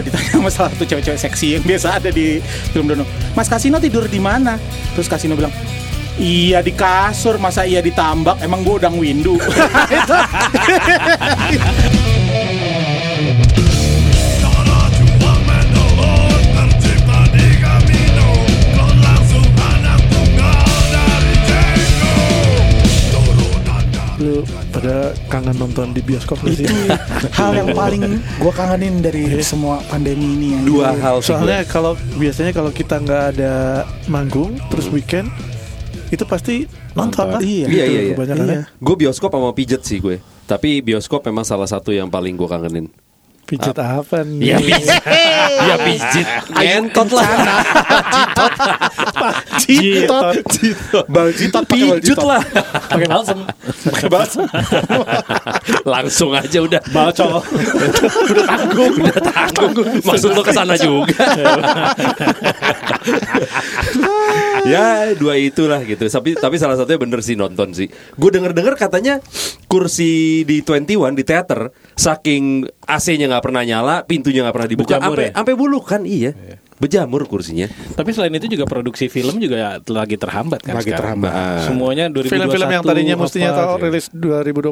ada ditanya sama salah satu cewek-cewek seksi yang biasa ada di film Dono. Mas Kasino tidur di mana? Terus Kasino bilang, Iya di kasur, masa iya ditambak? Emang gue udang windu. pada kangen nonton di bioskop itu hal yang paling gue kangenin dari semua pandemi ini. ya. Dua hal sih Soalnya kalau biasanya kalau kita nggak ada manggung terus weekend itu pasti nonton kan? Iya. Iya, iya, iya. Kebanyakan Iya. ya. Gue bioskop sama pijet sih gue Tapi bioskop memang salah satu yang paling gue kangenin Pijet apa nih? Ya pijit. Ya pijit. Ngentot lah. Citot. Bang Citot Pijut lah. Pakai balsem. Pakai balsem. Langsung aja udah. Balcol. Udah tanggung. Udah tanggung. Maksud lo ke sana juga. Ya dua itulah gitu. Tapi tapi salah satunya bener sih nonton sih. Gue denger-denger katanya Kursi di 21 di teater Saking AC-nya nggak pernah nyala Pintunya nggak pernah dibuka Sampai ya? sampai bulukan iya Berjamur kursinya Tapi selain itu juga produksi film juga lagi terhambat kan Lagi sekarang. terhambat. Semuanya 2021 Film-film yang tadinya mestinya apa, tahu gitu. rilis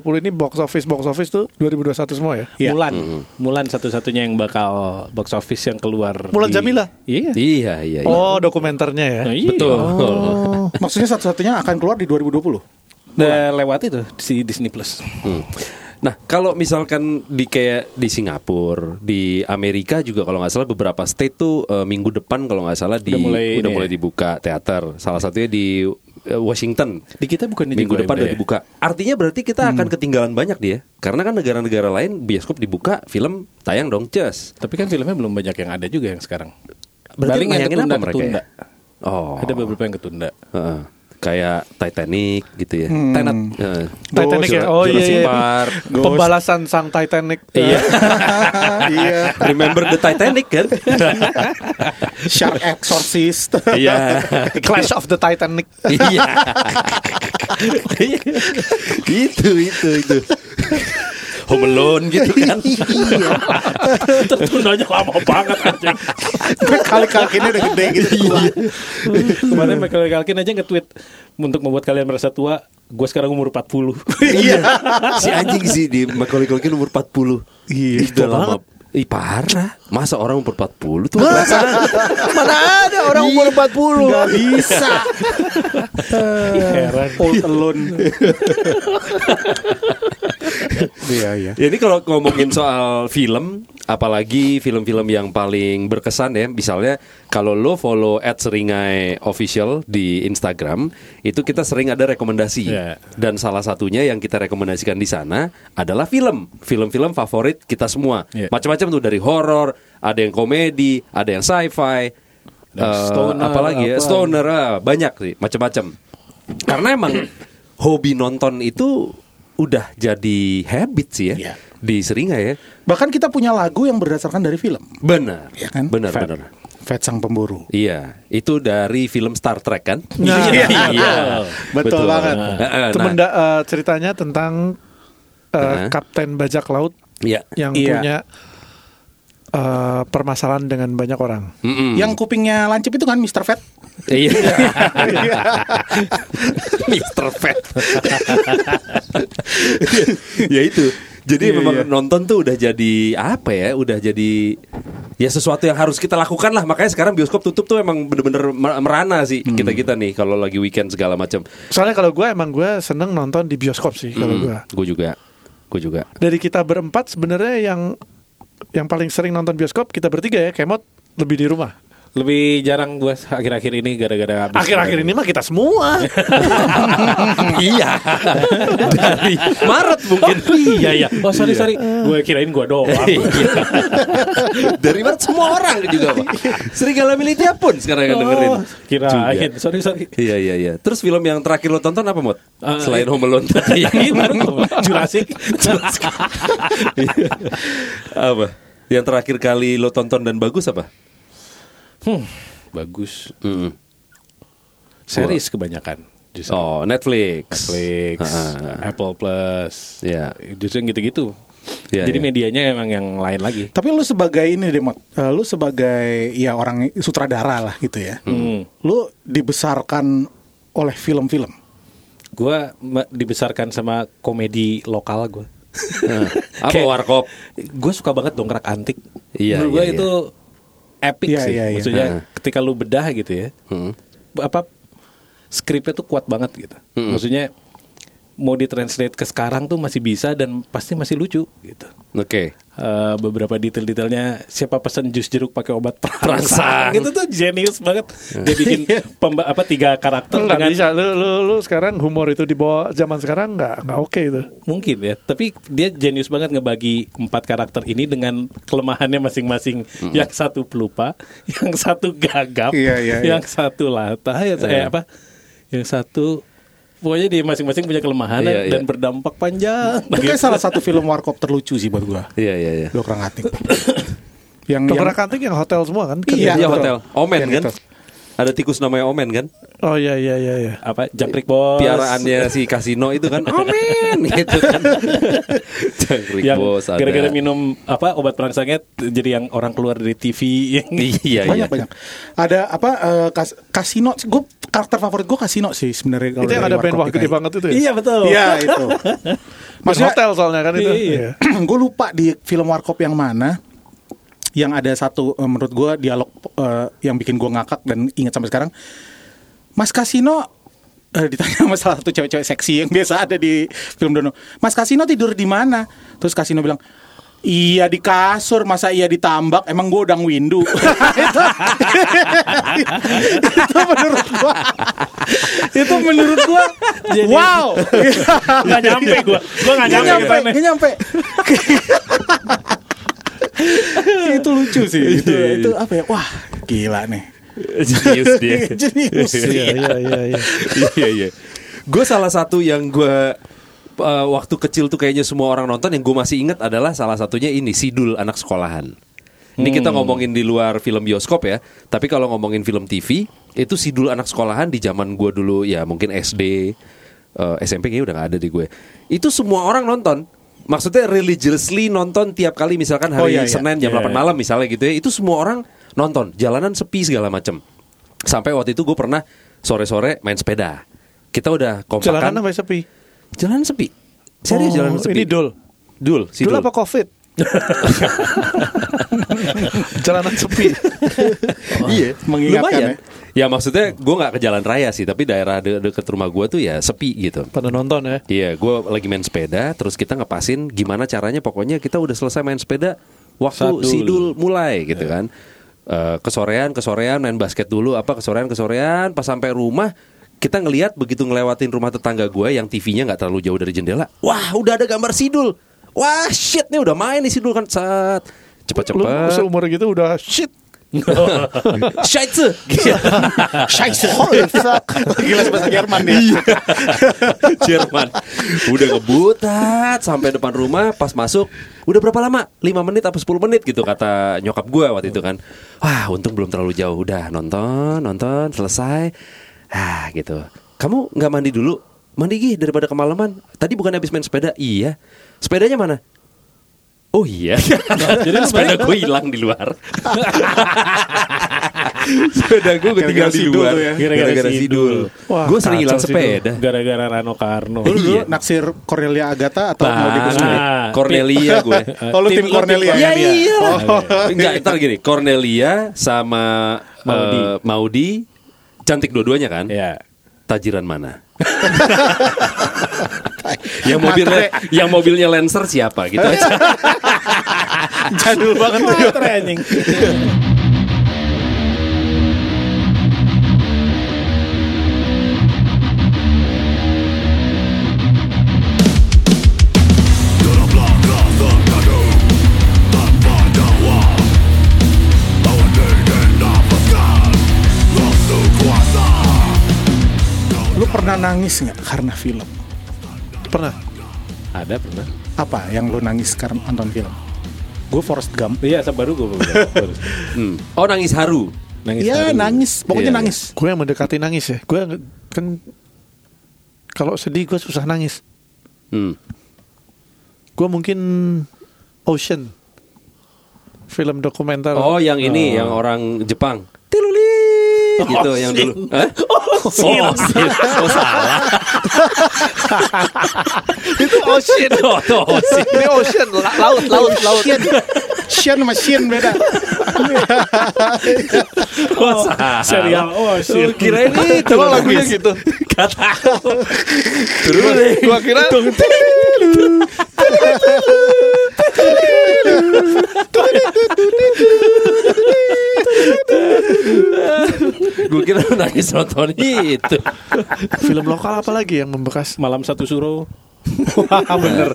2020 ini box office box office tuh 2021 semua ya. Iya. Mulan, Mulan satu-satunya yang bakal box office yang keluar. Mulan di- Jamila? Iya. Iya iya, iya. Oh, dokumenternya ya. Nah, iya. Betul Oh, maksudnya satu-satunya akan keluar di 2020. Udah lewat itu si Disney Plus. Hmm. Nah, kalau misalkan di kayak di Singapura, di Amerika juga kalau nggak salah beberapa state tuh eh, minggu depan kalau nggak salah di Udah mulai udah ini mulai ya? dibuka teater. Salah satunya di eh, Washington. Di kita bukan Minggu depan udah dibuka. Artinya berarti kita akan ketinggalan banyak dia. Karena kan negara-negara lain bioskop dibuka, film tayang dong, cus. Tapi kan filmnya belum banyak yang ada juga yang sekarang. Berarti Paling yang ketunda apa mereka ketunda. ya? Oh. Ada beberapa yang ketunda. Heeh. Kayak Titanic gitu ya. Tenet. Heeh. Titanic ya. Jura- Oh iya. Iya. Park. Pembalasan sang Titanic. Iya. Iya. Remember the Titanic kan? Shark Exorcist. Iya. Clash of the Titanic. Iya. itu itu itu. Home Alone gitu kan. Tertundanya lama banget aja. Kali-kali ini udah gede gitu. Iya. Kemarin Michael Kalkin aja nge-tweet untuk membuat kalian merasa tua, gue sekarang umur 40. Iya. si anjing sih di Macaulay Culkin umur 40. Iya, tua lama. Ih parah. Masa orang umur 40 tuh perasaan. Mana ada orang umur 40. Gak bisa. Heran. Old alone. Iya iya. Ya, ini kalau ngomongin soal film, apalagi film-film yang paling berkesan ya, misalnya kalau lo follow @seringai official di Instagram, itu kita sering ada rekomendasi. Iya. Dan salah satunya yang kita rekomendasikan di sana adalah film, film-film favorit kita semua. Iya. Macam-macam tuh dari horor, ada yang komedi, ada yang sci-fi, stoner, apalagi ya, apa. stoner, ah, banyak sih, macam-macam. Karena emang hobi nonton itu udah jadi habit sih ya Iya. di Seringai ya. Bahkan kita punya lagu yang berdasarkan dari film. Benar, Iya kan? benar, Fat. benar. Fat sang pemburu. Iya, itu dari film Star Trek kan? Nah, iya, Betul banget. Heeh, Itu nah, eh, ceritanya tentang eh, Heeh. kapten bajak laut Iya. yang Iya. punya eh, permasalahan dengan banyak orang. Mm-mm. Yang kupingnya lancip itu kan Mr. Fat. Iya. Mr. Fat. ya itu. Jadi Iya, memang iya. nonton tuh udah jadi apa ya? Udah jadi ya sesuatu yang harus kita lakukan lah. Makanya sekarang bioskop tutup tuh emang bener-bener mer- merana sih Hmm. kita kita nih kalau lagi weekend segala macam. Soalnya kalau gue emang gue seneng nonton di bioskop sih kalau gue. Gue juga. Gue juga. Dari kita berempat sebenarnya yang yang paling sering nonton bioskop kita bertiga ya, Kemot lebih di rumah. Lebih jarang gue akhir-akhir ini gara-gara habis- Akhir-akhir ini mah kita semua. iya. Dari Maret mungkin. iya iya. Oh sorry sorry. Gue kirain gue doang. Iya. Dari Maret semua orang juga Pak. Serigala Militia pun sekarang yang dengerin. Oh, kirain. Juga. Sorry sorry. Iya iya iya. Terus film yang terakhir lo tonton apa Mot? Eh, Selain Home Alone tadi. Ini baru Jurassic. apa? Yang terakhir kali lo tonton dan bagus apa? Hmm, bagus. Mm-mm. Series kebanyakan. Justru. Oh Netflix. Netflix, ah, ah. Apple Plus, Iya. justru yang gitu-gitu. Iya, Jadi iya. medianya emang yang lain lagi. Tapi lu sebagai ini deh, Mot. Eh, lu sebagai ya orang sutradara lah gitu ya. Hmm. Lu dibesarkan oleh film-film. Gua dibesarkan sama komedi lokal gue. Nah, apa warkop? Gue suka banget dongkrak antik. Iya, Menurut gue iya, itu epic Iya, sih. iya, iya. Maksudnya Nah. ketika lu bedah gitu ya, Hmm. apa skripnya tuh kuat banget gitu. Maksudnya mau ditranslate ke sekarang tuh masih bisa dan pasti masih lucu gitu. Oke. Eh, beberapa detail-detailnya siapa pesan jus jeruk pakai obat Perangsang. gitu tuh jenius banget. Dia bikin pemba- apa tiga karakter nggak dengan bisa. Lu, lu, lu sekarang humor itu dibawa zaman sekarang nggak nggak oke itu. Mungkin ya tapi dia jenius banget ngebagi empat karakter ini dengan kelemahannya masing-masing. Yang satu pelupa yang satu gagap Iya, iya, iya. yang satu latah ya eh, apa? Yang satu pokoknya dia masing-masing punya kelemahan Iya, iya. dan berdampak panjang Itu kayak salah satu film warkop terlucu sih buat gua. Iya iya iya. Dongkrak Antik. yang yang Antik yang hotel semua kan? Iya, Iya hotel. Omen Yang kan? itu. Ada tikus namanya Omen kan? Oh iya iya iya iya. apa jangkrik bos Piaraannya si kasino itu kan Omen gitu kan. Jangkrik yang bos ada. gara-gara minum apa obat perangsangnya jadi yang orang keluar dari TV yang Iya iya. banyak banyak. Ada apa eh, kas, kasino? Gue karakter favorit gue kasino sih sebenarnya. kalau Itu yang ada band wah gede banget itu ya. iya betul Iya itu. Maksudnya Maksudnya hotel soalnya kan itu. Iya. gue lupa di film warkop yang mana yang ada satu eh, menurut gue dialog eh, yang bikin gue ngakak dan ingat sampai sekarang. Mas Kasino eh, ditanya sama salah satu cewek-cewek seksi yang biasa ada di film Dono. Mas Kasino tidur di mana? Terus Kasino bilang, Iya di kasur, masa iya ditambak? Emang gue udang windu. itu, itu menurut gua, itu menurut gua, Jadi- wow. nggak nyampe gua gua nggak nyampe, nyampe, gimana. nggak nyampe. itu lucu sih. Itu, itu apa ya? Wah, gila nih. Jenius dia. Jenius. Iya iya iya iya. Iya iya. Gue salah satu yang gue uh, waktu kecil tuh kayaknya semua orang nonton yang gue masih ingat adalah salah satunya ini Sidul anak sekolahan. Ini kita ngomongin di luar film bioskop ya, tapi kalau ngomongin film TV itu Sidul anak sekolahan di zaman gue dulu ya mungkin SD, uh, SMP kayaknya udah gak ada di gue. Itu semua orang nonton. Maksudnya religiously nonton tiap kali misalkan hari Oh, iya, iya. Senin jam Iya, 8 iya. malam misalnya gitu ya, itu semua orang nonton. Jalanan sepi segala macem. Sampai waktu itu gue pernah sore-sore main sepeda. Kita udah kompakan. Jalanan apa sepi? Jalanan sepi. Serius Oh, jalanan sepi. Ini dul. Dul, si Dul Dul. apa covid? Jalanan sepi. Iya, Mengingatkan lumayan. Ya maksudnya gue nggak ke jalan raya sih, tapi daerah de deket rumah gue tuh ya sepi gitu. Pada nonton ya. Iya, gue lagi main sepeda, terus kita ngepasin gimana caranya. Pokoknya kita udah selesai main sepeda, waktu Sadul. sidul mulai gitu kan. Eh, kesorean, kesorean main basket dulu, apa kesorean, kesorean. Pas sampai rumah, kita ngelihat begitu ngelewatin rumah tetangga gue yang TV-nya nggak terlalu jauh dari jendela. Wah, udah ada gambar sidul. Wah, shit nih udah main nih sidul kan saat Lu cepet-cepet. seumur gitu udah shit. Scheiße. Scheiße. Holy fuck. Gila bahasa Jerman dia. Jerman. Udah ngebutat sampai depan rumah, pas masuk, udah berapa lama? 5 menit apa 10 menit gitu kata nyokap gue waktu itu kan. Wah, untung belum terlalu jauh. Udah nonton, nonton, selesai. Ah, gitu. Kamu nggak mandi dulu? Mandi gih daripada kemalaman. Tadi bukan habis main sepeda? Iya. Sepedanya mana? Oh iya. Jadi sepeda gue hilang di luar. sepeda gue ketinggalan di luar. ya. Gara-gara sidul. Wah, Gue sering hilang sepeda. gara-gara Rano Karno Lu dulu Iya. naksir Cornelia Agatha atau mau di Nah, Cornelia gue. Oh, lu tim Cornelia. Ya Cornelia. iya lah. Oh, Enggak, ntar gini. Cornelia sama Maudi. eh, Maudi cantik dua-duanya kan? ya Tajiran mana? yang mobilnya yang mobilnya Lancer siapa gitu aja. Jadul banget. training pernah nangis nggak karena film? Pernah. ada pernah Apa yang lu nangis karena nonton film? Gue Forrest Gump. iya baru gue Hmm. Oh nangis haru. nangis Iya haru. nangis, pokoknya Iya, nangis. Gue yang mendekati nangis ya. Gue kan kalau sedih gue susah nangis. Hmm. Gue mungkin Ocean. Film dokumenter. Oh, yang ini yang orang Jepang. Tiluli gitu yang dulu. Hah? Oh, Sin. Sin. Oh, salah. itu Ocean. Oh, tuh, Sin. Ini Ocean, la- laut, laut, laut. Shin, sama Shin beda. Oh, salah. serial oh Oh, shit. kira ini Emang lagunya gitu. Tahu. Terus Gua kira Gue kira nangis nonton itu. film lokal apa lagi yang membekas? malam satu suro Wah bener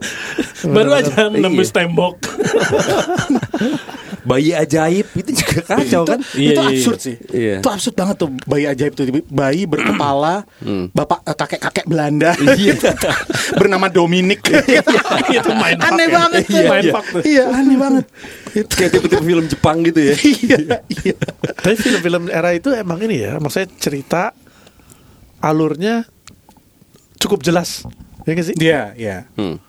Baru aja nembus tembok Bayi ajaib itu juga kacau kan? Iya, itu iya, absurd iya. sih. Iya. Itu absurd banget tuh bayi ajaib tuh bayi berkepala Hmm. bapak eh, kakek-kakek Belanda Iya. bernama Dominic. Itu main aneh banget tuh. Iya, main Iya. Iya, aneh banget. Itu Kayak tipe-tipe film Jepang gitu ya. iya, iya. Tapi film-film era itu emang ini ya, maksudnya cerita alurnya cukup jelas. Ya nggak sih? Iya, iya. Hmm.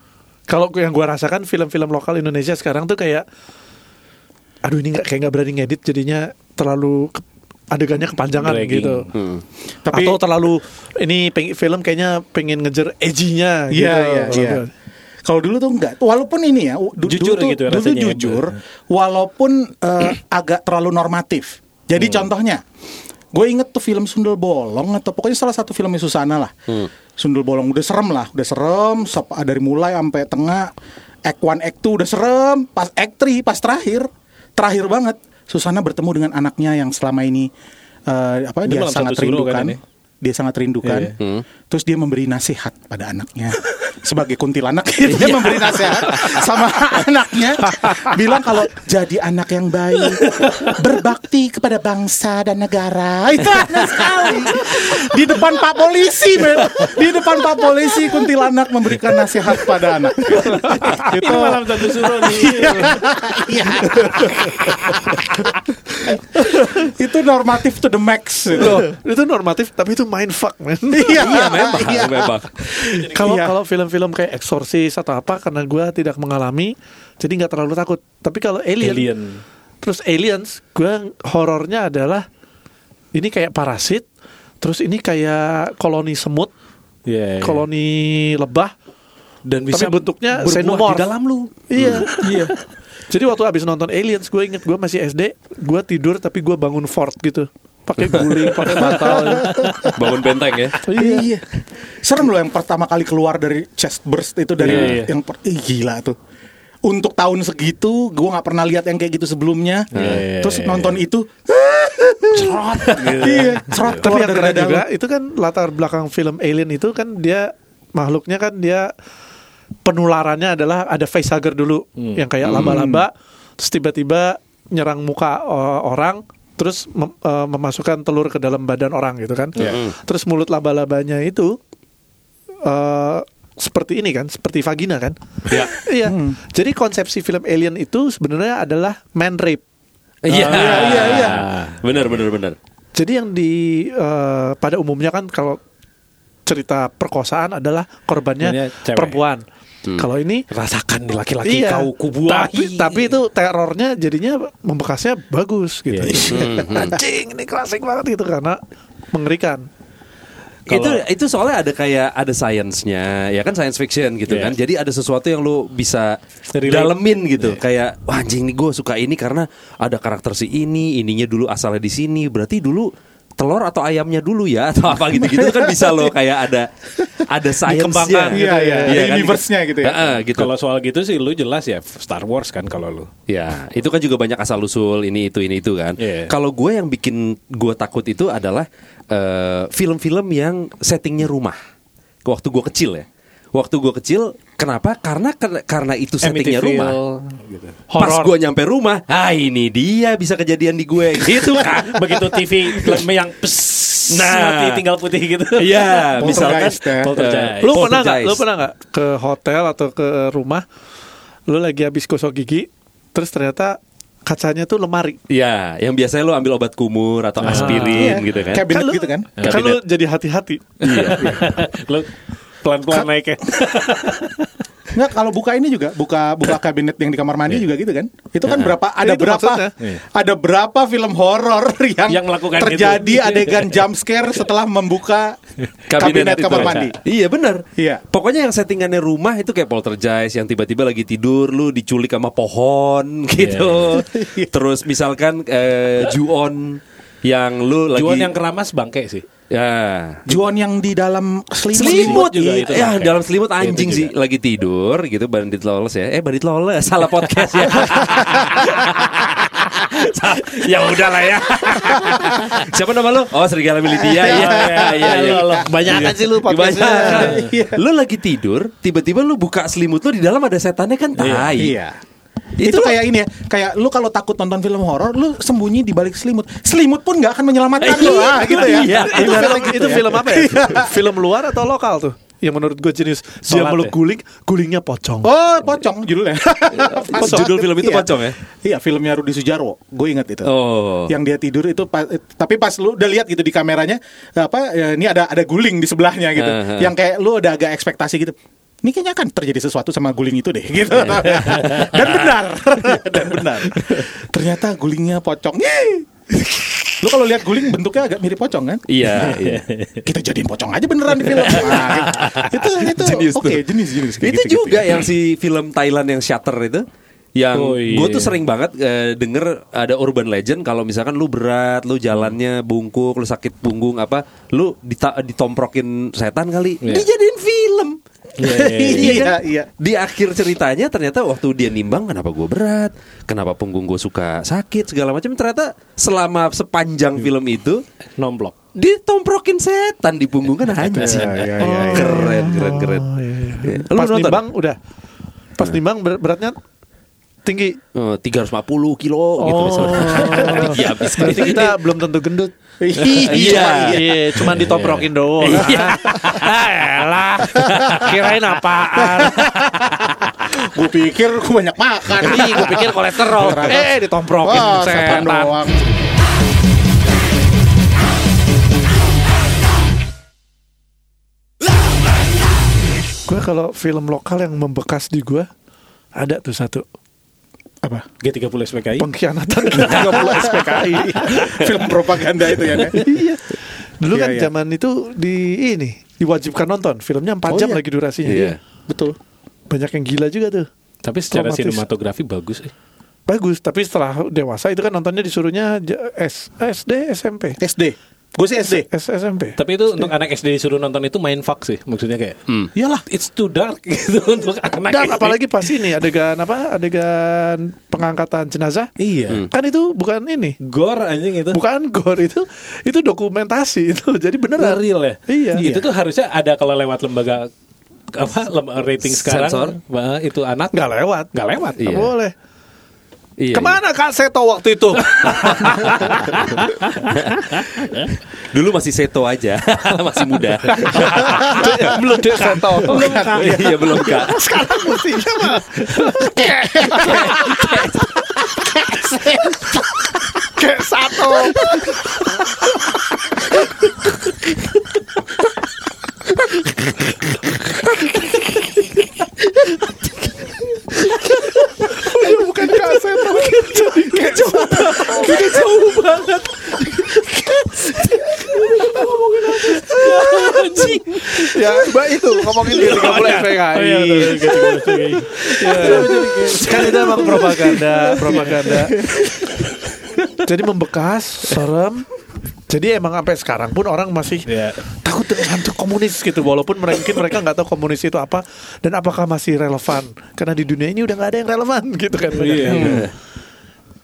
Kalau yang gua rasakan film-film lokal Indonesia sekarang tuh kayak aduh ini nggak kayak nggak berani ngedit jadinya terlalu ke- adegannya kepanjangan Dragging. gitu. Hmm. Tapi- Atau terlalu ini peng- film kayaknya pengen ngejar edgy-nya gitu. Iya, iya, Kalau iya. Kalau dulu tuh enggak, walaupun ini ya, du- Jujur dulu tuh, gitu ya dulu rasanya ya, jujur, walaupun eh, agak terlalu normatif. Jadi contohnya, gue inget tuh film Sundel Bolong atau pokoknya salah satu filmnya Susana lah. Sundel Bolong udah serem lah, udah serem sep- dari mulai sampai tengah. Act 1, Act 2 udah serem, pas Act 3, pas terakhir, terakhir banget Susana bertemu dengan anaknya yang selama ini eh, apa dia Malam sangat kan rindukan. ini? Dia sangat rindukan. Iya. Hmm. Terus dia memberi nasihat pada anaknya sebagai kuntilanak dia memberi nasihat sama anaknya bilang kalau jadi anak yang baik, berbakti kepada bangsa dan negara. Itu aneh sekali. Di depan Pak polisi, men. Di depan Pak polisi kuntilanak memberikan nasihat pada anak. Itu malam satu suro nih Iya. itu normatif to the max. gitu. Loh, itu normatif tapi itu mind fuck man. Iya, Iya memang, iya. memang. Kalau Iya. kalau film-film kayak Exorcist atau apa karena gue tidak mengalami jadi nggak terlalu takut. Tapi kalau Alien, Alien terus Aliens, gue horornya adalah ini kayak parasit, terus ini kayak koloni semut, Iya, iya. koloni lebah. Dan Tapi bisa bentuknya berbuah di dalam lu Iya, iya. Jadi waktu abis nonton Aliens, gue inget gue masih SD, gue tidur tapi gue bangun fort gitu, pakai guling, pakai bantal. Bangun benteng ya. Iya. Serem loh yang pertama kali keluar dari chest burst itu dari Iya, iya. yang per- Ih, gila tuh. Untuk tahun segitu, gue nggak pernah lihat yang kayak gitu sebelumnya. Iya, Terus iya, nonton itu, cerot, iya, cerot Tapi keluar yang dari keren juga itu kan latar belakang film Alien itu kan dia makhluknya kan dia penularannya adalah ada facehugger dulu yang kayak laba-laba terus tiba-tiba nyerang muka orang terus mem- uh, memasukkan telur ke dalam badan orang gitu kan. Terus mulut laba-labanya itu uh, seperti ini kan, seperti vagina kan. Iya. iya. Jadi konsepsi film Alien itu sebenarnya adalah man rape. Iya, iya, iya, iya. Benar, benar, benar. Jadi yang di eh, pada umumnya kan kalau cerita perkosaan adalah korbannya Korbannya perempuan. Kalau ini rasakan nih laki-laki iya, kau kubuahi tapi, tapi itu terornya jadinya membekasnya bagus gitu. Iya, Anjing ini klasik banget itu karena mengerikan. itu itu soalnya ada kayak ada sainsnya ya kan science fiction gitu Iya. kan jadi ada sesuatu yang lu bisa Relate. dalemin gitu kayak wah anjing nih gue suka ini karena ada karakter si ini ininya dulu asalnya di sini berarti dulu telur atau ayamnya dulu ya atau apa gitu gitu kan bisa lo kayak ada ada sainsnya gitu ya. Iya, iya. kan? Universe-nya gitu ya. Heeh, gitu Kalau soal gitu sih lu jelas ya Star Wars kan kalau lu. Ya, itu kan juga banyak asal usul ini itu ini itu kan. Iya. Kalau gue yang bikin gue takut itu adalah eh, film-film yang settingnya rumah. Waktu gue kecil ya. Waktu gue kecil, kenapa? Karena karena itu settingnya rumah. gitu. Pas Horor. gue nyampe rumah, ah ini dia bisa kejadian di gue gitu kan. Begitu TV yang pes, Nah. mati tinggal putih gitu. Iya, misalkan ya. Poltergeist. Lu pernah nggak? Lu pernah nggak ke hotel atau ke rumah? Lu lagi habis gosok gigi, terus ternyata kacanya tuh lemari. Iya, yang biasanya lo ambil obat kumur atau aspirin Iya. gitu kan. Cabinet lu, gitu kan. Kan lu jadi hati-hati. lu pelan-pelan naik ya. Nggak kalau buka ini juga buka buka kabinet yang di kamar mandi juga gitu kan. Itu kan berapa ada Itu berapa maksudnya. ada berapa film horor yang, Yang melakukan terjadi itu. adegan jump scare setelah membuka kabinet, itu. kamar mandi. Iya benar. Iya. Pokoknya yang settingannya rumah itu kayak poltergeist yang tiba-tiba lagi tidur lu diculik sama pohon gitu. Terus misalkan eh, Juon yang lu lagi Juan yang keramas bangke sih. Ya Juon yang di dalam selimut. selimut juga iya. itu ya dalam selimut anjing sih lagi tidur gitu bandit lolos ya eh bandit lolos salah podcast ya ya udah lah ya siapa nama lu oh serigala militia iya iya iya iya Banyakan sih lu podcastnya. Iya. Lu lagi tidur, tiba-tiba lu buka selimut lu di dalam ada setannya kan tai. Iya. Itu, kayak ini ya, kayak lu kalau takut nonton film horor, lu sembunyi di balik selimut. Selimut pun nggak akan menyelamatkan lu, ah, gitu ya. Iya. itu Ibaratnya film gitu itu ya. film apa ya? film luar atau lokal tuh? Yang menurut gue jenis dia Sholat meluk ya? guling, gulingnya pocong. Oh, pocong judulnya. Pas Judul film itu iya. Pocong ya? Iya, filmnya Rudi Sujarwo. Gue ingat itu. Oh. Yang dia tidur itu pas, tapi pas lu udah lihat gitu di kameranya apa ya, ini ada ada guling di sebelahnya gitu. Uh-huh. Yang kayak lu udah agak ekspektasi gitu. Ini kayaknya akan terjadi sesuatu sama guling itu deh gitu. Dan benar. Dan benar. Ternyata gulingnya pocong. Yeay. Lu kalau lihat guling bentuknya agak mirip pocong kan? Iya, iya. Kita jadiin pocong aja beneran di film. Nah, itu itu Jenis oke, tuh. jenis jenis kayak itu gitu-gitu juga ya. yang si film Thailand yang Shutter itu yang Oh, iya. gue tuh sering banget eh, denger ada urban legend kalau misalkan lu berat, lu jalannya bungkuk, lu sakit punggung apa, lu dita- ditomprokin setan kali, Iya. dijadiin. Iya, iya, iya. Iya, iya. Di akhir ceritanya ternyata waktu dia nimbang kenapa gue berat, kenapa punggung gue suka sakit segala macam ternyata selama sepanjang film itu Nomblok. ditomprokin setan di punggung kan anjing. Iya, iya, iya, iya. Keren, keren, keren. Oh, Pas nonton? nimbang udah. Pas nimbang ber- beratnya tinggi. Oh, 350 kilo gitu Oh. misalnya. Iya, habis Berarti kita belum tentu gendut. Iya. Iya, cuman ditoprokin doang. Iya. Ah, elah. Kirain apaan? Gue pikir gue banyak makan. Ih, gue pikir kolesterol. Eh, ditomprokin Wah, setan. doang. Gue kalau film lokal yang membekas di gue ada tuh satu Apa? G30 SPKI. pengkhianatan 30 SPKI. Film propaganda itu ya. Iya. Dulu Iya, kan iya. zaman itu di ini diwajibkan nonton. Filmnya 4 Oh, jam iya. lagi durasinya. Iya. Betul. Banyak yang gila juga tuh. Tapi secara Traumatis. sinematografi bagus eh. Bagus, tapi setelah dewasa itu kan nontonnya disuruhnya S, SD, SMP. SD. Gue sih SD. S, SMP. Tapi itu untuk anak SD disuruh nonton itu main fuck sih maksudnya kayak. Iyalah. It's too dark gitu untuk anak Dan SD. apalagi pas ini adegan apa? Adegan pengangkatan jenazah. Iya. Kan itu bukan ini. Gore anjing itu. Bukan gore itu itu dokumentasi itu. Jadi beneran real ya. Iya. Itu tuh harusnya ada kalau lewat lembaga apa lem- rating sekarang Sensor. Itu anak nggak lewat. nggak lewat. Iya. boleh. Iya. Ke mana Kak Seto waktu itu? Dulu masih seto aja, masih muda. Belum dia Seto. Belum kak. Iya belum kak. Sekarang mestinya mah. Kayak satu. Udah bukan kaset Jadi kayak jauh Kita jauh banget Ya mbak itu ngomongin di 30 FPKI iya. Kan itu emang propaganda Propaganda. Jadi membekas Serem. Jadi emang sampai sekarang pun orang masih Iya. takut dengan hantu komunis gitu. Walaupun mereka mungkin mereka nggak tahu komunis itu apa dan apakah masih relevan. Karena di dunia ini udah nggak ada yang relevan gitu kan. Iya. Hmm.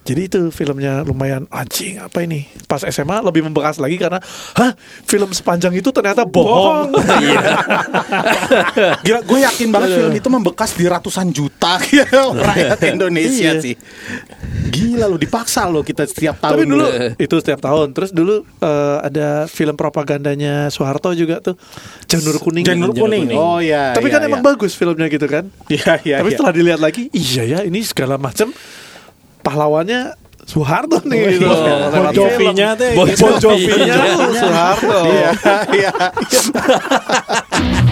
Jadi itu filmnya lumayan anjing apa ini pas SMA lebih membekas lagi karena hah film sepanjang itu ternyata bohong, Gila, gue yakin banget film itu membekas di ratusan juta rakyat Indonesia Iya. sih. Gila lu dipaksa lo kita setiap tahun. tapi dulu lu. itu setiap tahun terus dulu eh, ada film propagandanya Soeharto juga tuh Janur Kuning Janur Janur kuning. Kuning. Oh iya. tapi iya, kan emang iya. bagus filmnya gitu kan Iya iya. Tapi iya. setelah dilihat lagi, iya ya ini segala macam pahlawannya Soeharto nih gitu. Lewat Bon Jovi-nya Bon gitu. Jovi-nya tuh Soeharto. Iya iya.